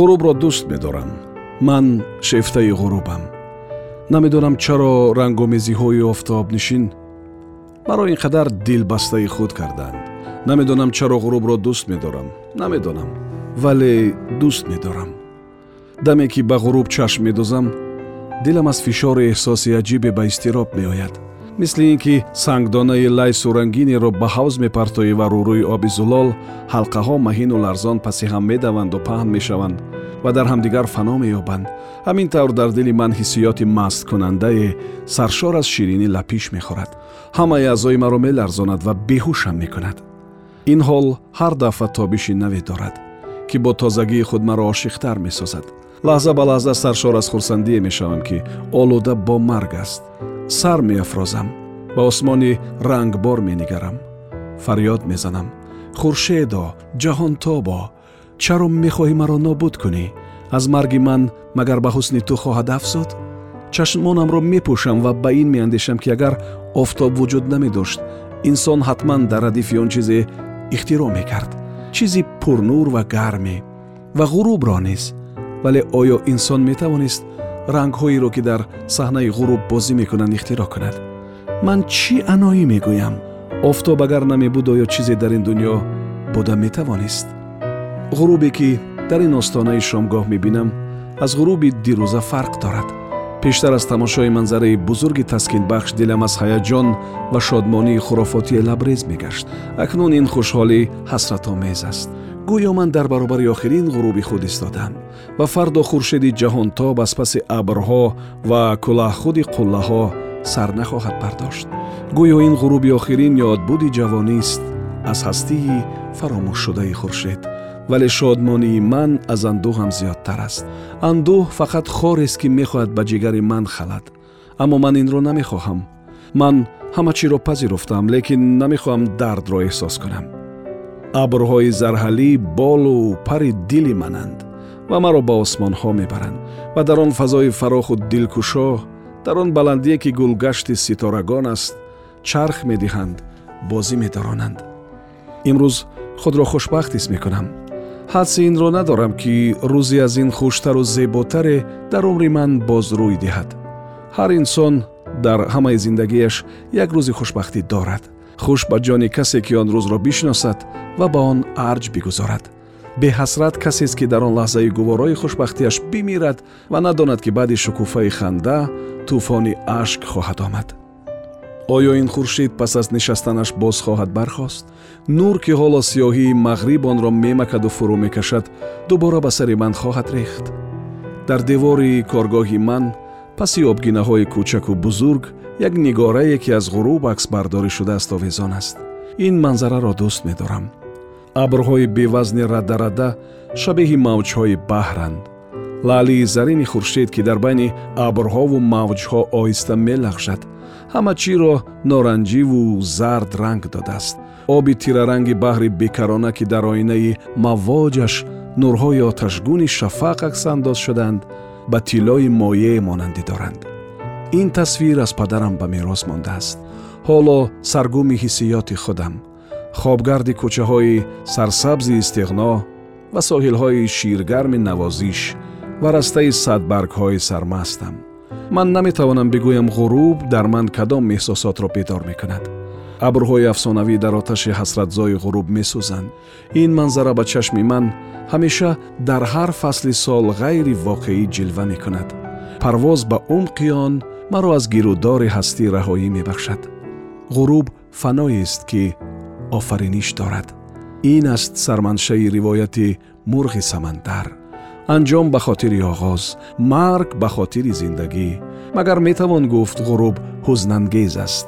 ғурубро дӯст медорам. Ман шефтаи ғурубам. Намедонам чаро рангомезиҳои офтобнишин маро ин қадар дилбастаи худ карданд намедонам чаро ғурубро дӯст медорам. Намедонам. Вале дӯст медорам. Даме ки ба ғуруб чашм медозам дилам аз фишори эҳсоси аҷибе ба изтироб меояд. Мисли ин ки сангдонаи лайсу рангинеро ба ҳавз мепартоӣ ва рӯрӯи оби зулол ҳалқаҳо маҳину ларзон паси ҳам медаванду паҳн мешаванд ва дар ҳамдигар фано меёбанд. Ҳамин тавр дар дили ман ҳиссиёти масткунандае саршор аз ширинӣ лапиш мехӯрад. Ҳамаи аъзои маро меларзонад ва беҳушам мекунад. Ин ҳол ҳар дафъа тобиши наве дорад ки бо тозагии худ маро ошиқтар месозад. Лаҳза ба лаҳза саршор аз хурсандие мешавам ки олуда бо марг аст. Сар меафрозам ба осмони рангбор менигарам. Фарёд мезанам. Хуршедо ҷаҳонтобо чаро мехоҳӣ маро нобуд кунӣ аз марги ман магар ба ҳусни ту хоҳад афзуд чашмонамро мепӯшам ва ба ин меандешам ки агар офтоб вуҷуд намедошт инсон ҳатман дар радифи он чизе ихтироъ мекард чизи пурнур ва гарме ва ғурубро низ вале оё инсон метавонист рангҳоеро ки дар саҳнаи ғуруб бозӣ мекунанд ихтироъ кунад ман чӣ аноӣ мегӯям офтоб агар намебуд оё чизе дар ин дуньё буда метавонист ғурубе ки дар ин остонаи шомгоҳ мебинам аз ғуруби дирӯза фарқ дорад пештар аз тамошои манзараи бузурги таскинбахш дилам аз ҳаяҷон ва шодмонии хурофотие лабрез мегашт акнун ин хушҳолӣ ҳасратомез аст гӯё ман дар баробари охирин ғуруби худ истодам ва фардо хуршеди ҷаҳонтоб аз паси абрҳо ва кӯлаҳхуди қуллаҳо сар нахоҳад бардошт гӯё ин ғуруби охирин ёдбуди ҷавонист аз ҳастии фаромӯшшудаи хуршед вале шодмонии ман аз андӯҳам зиёдтар аст андӯҳ фақат хорест ки мехоҳад ба ҷигари ман халад аммо ман инро намехоҳам ман ҳама чиро пазируфтам лекин намехоҳам дардро эҳсос кунам абрҳои зарҳалӣ болу пари дили мананд ва маро ба осмонҳо мебаранд ва дар он фазои фароху дилкушо дар он баландие ки гулгашти ситорагон аст чарх медиҳанд бозӣ медаронанд имрӯз худро хушбахт ҳис мекунам ҳадси инро надорам ки рӯзе аз ин хуштару зеботаре дар умри ман боз рӯй диҳад. Ҳар инсон дар ҳамаи зиндагиаш як рӯзи хушбахтӣ дорад. Хуш ба ҷони касе ки он рӯзро бишносад ва ба он арҷ бигузорад. Беҳасрат касест ки дар он лаҳзаи гуворои хушбахтиаш бимирад ва надонад ки баъди шукуфаи ханда тӯфони ашк хоҳад омад. Оё ин хуршид пас аз нишастанаш боз хоҳад бархост нур ки ҳоло сиёҳии мағриб онро мемакаду фурӯ мекашад дубора ба сари ман хоҳад рехт. Дар девори коргоҳи ман паси обгинаҳои кӯчаку бузург як нигорае ки аз ғуруб аксбардорӣ шудааст овезон аст. Ин манзараро дӯст медорам. Абрҳои бевазни радарада шабеҳи мавҷҳои баҳранд. Лаълии зарини хуршед ки дар байни абрҳову мавҷҳо оҳиста мелағжад ҳама чиро норанҷиву зард ранг додааст оби тираранги баҳри бекарона ки дар оинаи мавоҷаш нурҳои оташгуни шафақ аксандоз шуданд ба тиллои моеъ монандӣ доранд ин тасвир аз падарам ба мерос мондааст ҳоло саргуми ҳиссиёти худам хобгарди кӯчаҳои сарсабзи истиғно ва соҳилҳои ширгарми навозиш ва растаи садбаргҳои сармастам ман наметавонам бигӯям ғуруб дар ман кадом эҳсосотро бедор мекунад абрҳои афсонавӣ дар оташи ҳасратзои ғуруб месӯзанд. Ин манзара ба чашми ман ҳамеша дар ҳар фасли сол ғайри воқеӣ ҷилва мекунад. Парвоз ба умқи он маро аз гирӯдори ҳастӣ раҳоӣ мебахшад. Ғуруб фаноест ки офариниш дорад. Ин аст сарманшаи ривояти мурғи самандар. Анҷом ба хотири оғоз марг ба хотири зиндагӣ. Магар метавон гуфт ғуруб ҳузнангез аст.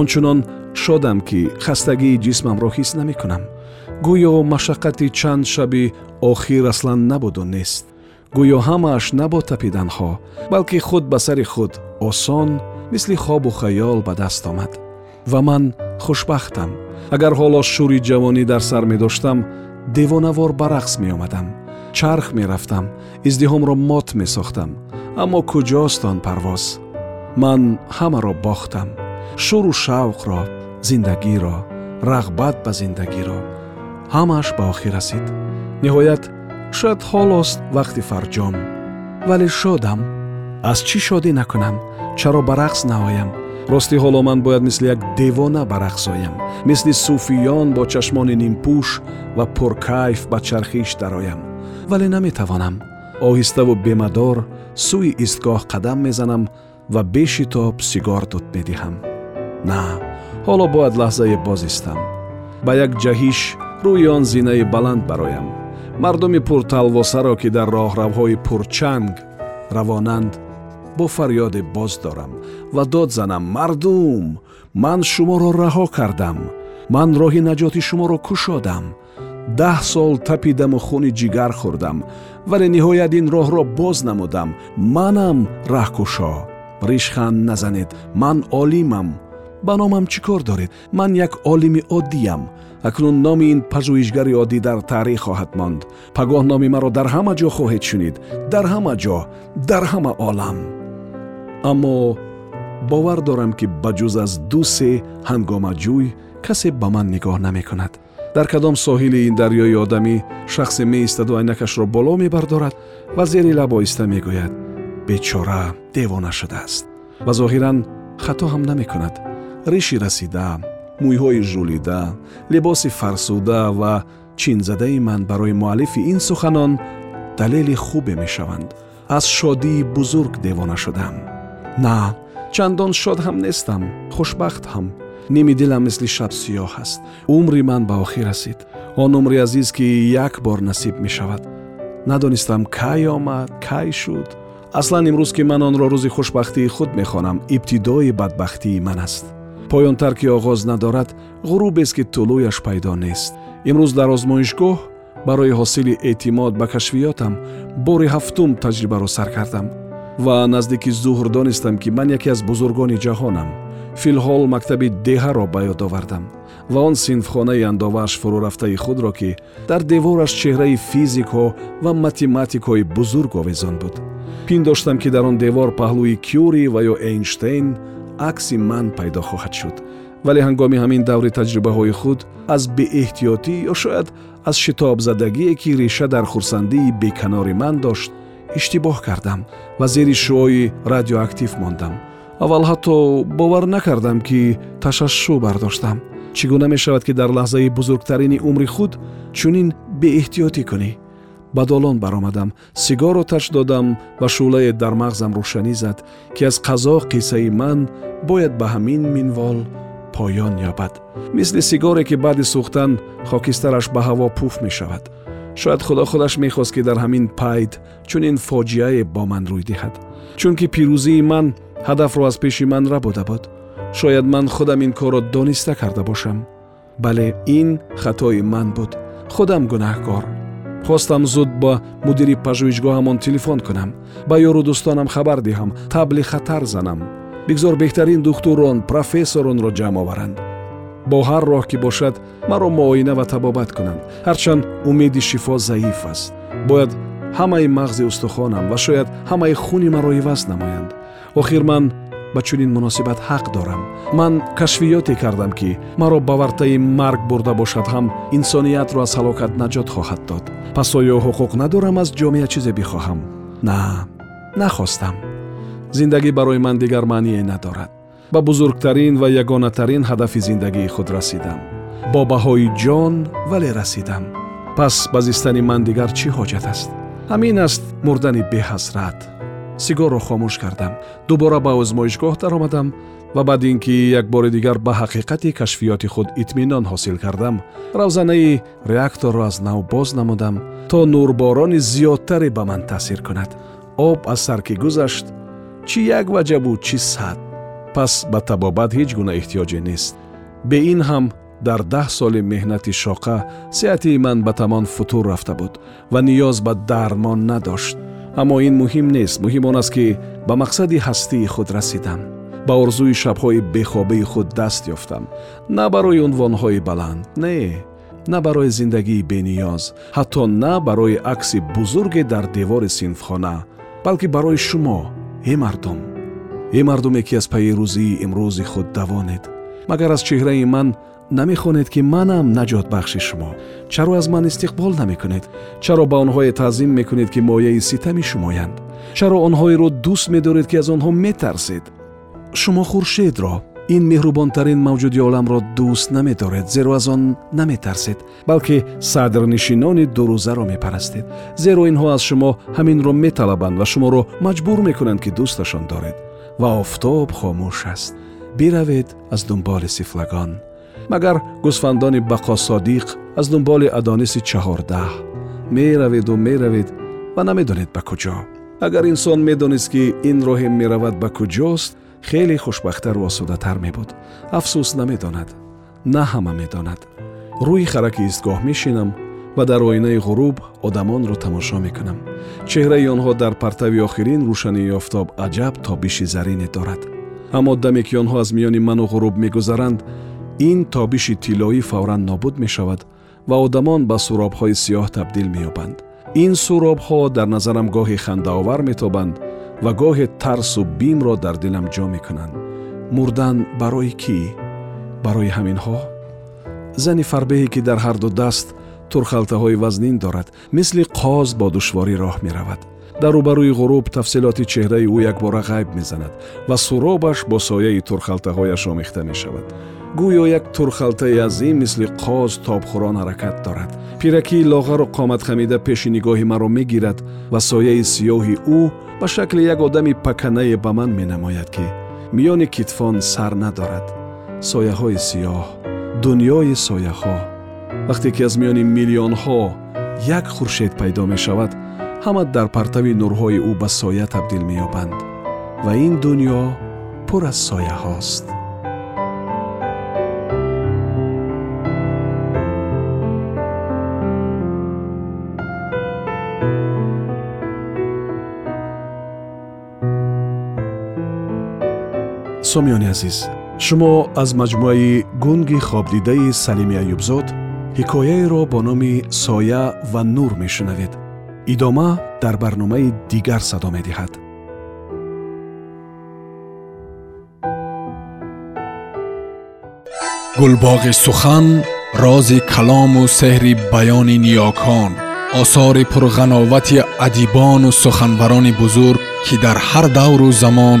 Ончунон шодам ки хастагии ҷисмамро ҳис намекунам. Гӯё машаққати чанд шаби охир аслан набуду нест. Гӯё ҳамааш на бо тапиданҳо балки худ ба сари худ осон мисли хобу хаёл ба даст омад. Ва ман хушбахтам. Агар ҳоло шӯри ҷавонӣ дар сар медоштам девонавор ба рақс меомадам чарх мерафтам издиҳомро мот месохтам. Аммо куҷост он парвоз? Ман ҳамаро бохтам. Шӯру шавқро зиндагиро рағбат ба зиндагиро ҳамааш ба охир расид. Ниҳоят шояд ҳолост вақти фарҷом вале шодам. Аз чӣ шодӣ накунам? Чаро ба рақс наоям? Рости ҳоло ман бояд мисли як девона ба рақс оям мисли суфиён бо чашмони нимпӯш ва пуркайф ба чархиш дароям. Вале наметавонам. Оҳиставу бемадор сӯи истгоҳ қадам мезанам ва бешитоб сигор дуд медиҳам. На ҳоло бояд лаҳзае боз истам ба як ҷаҳиш рӯи он зинаи баланд бароям. Мардуми пурталвосаро ки дар роҳравҳои пурчанг равонанд бо фарёде боз дорам ва дод занам мардум ман шуморо раҳо кардам ман роҳи наҷоти шуморо кушодам даҳ сол тапидаму хуни ҷигар хӯрдам вале ниҳоят ин роҳро боз намудам манам раҳкушо ришхан назанед ман олимам ба номам чӣ кор доред? Ман як олими оддиям. Акнун номи ин пажӯҳишгари оддӣ дар таърих хоҳад монд. Пагоҳ номи маро дар ҳама ҷо хоҳед шунид. Дар ҳама ҷо дар ҳама олам. Аммо бовар дорам ки ба ҷуз аз ду се ҳангомаҷӯй касе ба ман нигоҳ намекунад. Дар кадом соҳили ин дарёи одамӣ шахсе меистаду айнакашро боло мебардорад ва зери лаб оҳиста мегӯяд. Бечора девона шудааст. Ва зоҳиран хато ҳам намекунад риши расида мӯйҳои жӯлида либоси фарсуда ва чинзадаи ман барои муаллифи ин суханон далели хубе мешаванд. Аз шодии бузург девона шудам. На чандон шод ҳам нестам хушбахт ҳам. Ними дилам мисли шаб сиёҳ аст. Умри ман ба охир расид. Он умри азиз ки як бор насиб мешавад. Надонистам кай омад кай шуд. Аслан имрӯз ки ман онро рӯзи хушбахтии худ мехонам. Ибтидои бадбахтии ман аст поёнтар ки оғоз надорад ғурубест ки тулӯяш пайдо нест. Имрӯз дар озмоишгоҳ барои ҳосили эътимод ба кашфиётам бори ҳафтум таҷрибаро сар кардам ва наздики зуҳр донистам ки ман яке аз бузургони ҷаҳонам филҳол мактаби деҳаро ба ёд овардам ва он синфхонаи андовааш фурӯрафтаи худро ки дар девораш чеҳраи физикҳо ва математикҳои бузург овезон буд. Пиндоштам ки дар он девор паҳлӯи кюри ва ё эйнштейн акси ман пайдо хоҳад шуд. Вале ҳангоми ҳамин даври таҷрибаҳои худ аз беэҳтиётӣ ё шояд аз шитобзадагие ки реша дар хурсандии беканори ман дошт иштибоҳ кардам ва зери шуои радиоактив мондам. Аввал ҳатто бовар накардам ки ташашшӯ бардоштам. Чӣ гуна мешавад ки дар лаҳзаи бузургтарини умри худ чунин беэҳтиётӣ кунӣ ба долон баромадам. Сигор оташ додам ва шӯлае дар мағзам рӯшанӣ зад ки аз қазо қиссаи ман бояд ба ҳамин минвол поён ёбад. Мисли сигоре ки баъди сӯхтан хокистараш ба ҳаво пуф мешавад. Шояд худо худаш мехост ки дар ҳамин пайд чунин фоҷиае бо ман рӯй диҳад. Чунки пирӯзии ман ҳадафро аз пеши ман рабуда буд. Шояд ман худам ин корро дониста карда бошам. Бале ин хатои ман буд. Худам гунаҳкор хостам зуд ба мудири пажӯҳишгоҳамон телефон кунам. Ба ёру дӯстонам хабар диҳам. Табли хатар занам. Бигзор беҳтарин духтурон профессоронро ҷамъ оваранд. Бо ҳар роҳ ки бошад маро муоина ва табобат кунанд. Ҳарчанд умеди шифо заиф аст. Бояд ҳамаи мағзи устухонам ва шояд ҳамаи хуни маро иваз намоянд. Охир ман ба чунин муносибат ҳақ дорам. Ман кашфиёте кардам ки маро ба вартаи марг бурда бошад ҳам инсониятро аз ҳалокат наҷот хоҳад дод. Пас оё ҳуқуқ надорам аз ҷомеа чизе бихоҳам. На нахостам. Зиндагӣ барои ман дигар маъние надорад. Ба бузургтарин ва ягонатарин ҳадафи зиндагии худ расидам. Бо баҳои ҷон вале расидам. Пас ба зистани ман дигар чӣ ҳоҷат аст? Ҳамин аст мурдани беҳасрат сигорро хомӯш кардам дубора ба озмоишгоҳ даромадам ва баъд ин ки як бори дигар ба ҳақиқати кашфиёти худ итминон ҳосил кардам равзанаи реакторро аз нав боз намудам то нурборони зиёдтаре ба ман таъсир кунад об аз сар ки гузашт чӣ як ваҷа буд чӣ сад пас ба табобат ҳеҷ гуна эҳтиёҷе нест бе ин ҳам дар даҳ соли меҳнати шоқа сеҳати ман ба тамон футур рафта буд ва ниёз ба дармон надошт аммо ин муҳим нест. Муҳим он аст ки ба мақсади ҳастии худ расидам. Ба орзуи шабҳои бехобии худ даст ёфтам. На барои унвонҳои баланд не на барои зиндагии бениёз ҳатто на барои акси бузурге дар девори синфхона балки барои шумо э мардум. Э мардуме ки аз пайрӯзии имрӯзи худ давонед. Магар аз чеҳраи ман намехонед ки манам наҷотбахши шумо чаро аз ман истиқбол намекунед чаро ба онҳое таъзим мекунед ки мояи ситами шумоянд чаро онҳоеро дӯст медоред ки аз онҳо метарсед шумо хуршедро ин меҳрубонтарин мавҷуди оламро дӯст намедоред зеро аз он наметарсед балки садрнишинони дурӯзаро мепарастед зеро инҳо аз шумо ҳаминро металабанд ва шуморо маҷбур мекунанд ки дӯсташон доред ва офтоб хомӯш аст биравед аз дунболи сифлагон магар гӯсфандони бақосодиқ аз дунболи адониси чаҳордаҳ мераведу меравед ва намедонед ба куҷо. Агар инсон медонист ки ин роҳе меравад ба куҷост хеле хушбахтару осудатар мебуд. Афсӯс намедонад на ҳама медонад. Рӯи хараки истгоҳ мешинам ва дар оинаи ғуруб одамонро тамошо мекунам. Чеҳраи онҳо дар партави охирин рӯшании офтоб аҷаб тобиши зарине дорад. Аммо даме ки онҳо аз миёни ману ғуруб мегузаранд ин тобиши тиллоӣ фавран нобуд мешавад ва одамон ба суробҳои сиёҳ табдил меёбанд ин суробҳо дар назарам гоҳе хандаовар метобанд ва гоҳе тарсу бимро дар дилам ҷо мекунанд мурдан барои кӣ барои ҳаминҳо зани фарбеҳе ки дар ҳарду даст турхалтаҳои вазнин дорад мисли qoз бо душворӣ роҳ меравад дар рӯбарӯи ғуруб тафсилоти чеҳраи ӯ якбора ғайб мезанад ва суробаш бо сояи турхалтаҳояш омехта мешавад гӯё як турхалтаи азим мисли qoz тобхӯрон ҳаракат дорад пиракии лоғару қоматхамида пеши нигоҳи маро мегирад ва сояи сиёҳи ӯ ба шакли як одами паканае ба ман менамояд ки миёни китфон сар надорад сояҳои сиёҳ дуньёи сояҳо вақте ки аз миёни миллионҳо як хуршед пайдо мешавад ҳама дар партави нурҳои ӯ ба соя табдил меёбанд ва ин дуньё пур аз сояҳост сомиёни азиз шумо аз маҷмӯаи гунги хобдидаи салими аюбзод ҳикояеро бо номи соя ва нур мешунавед идома дар барномаи дигар садо медиҳад гулбоғи сухан рози калому сеҳри баёни ниёкон осори пурғановати адибону суханбарони бузург ки дар ҳар давру замон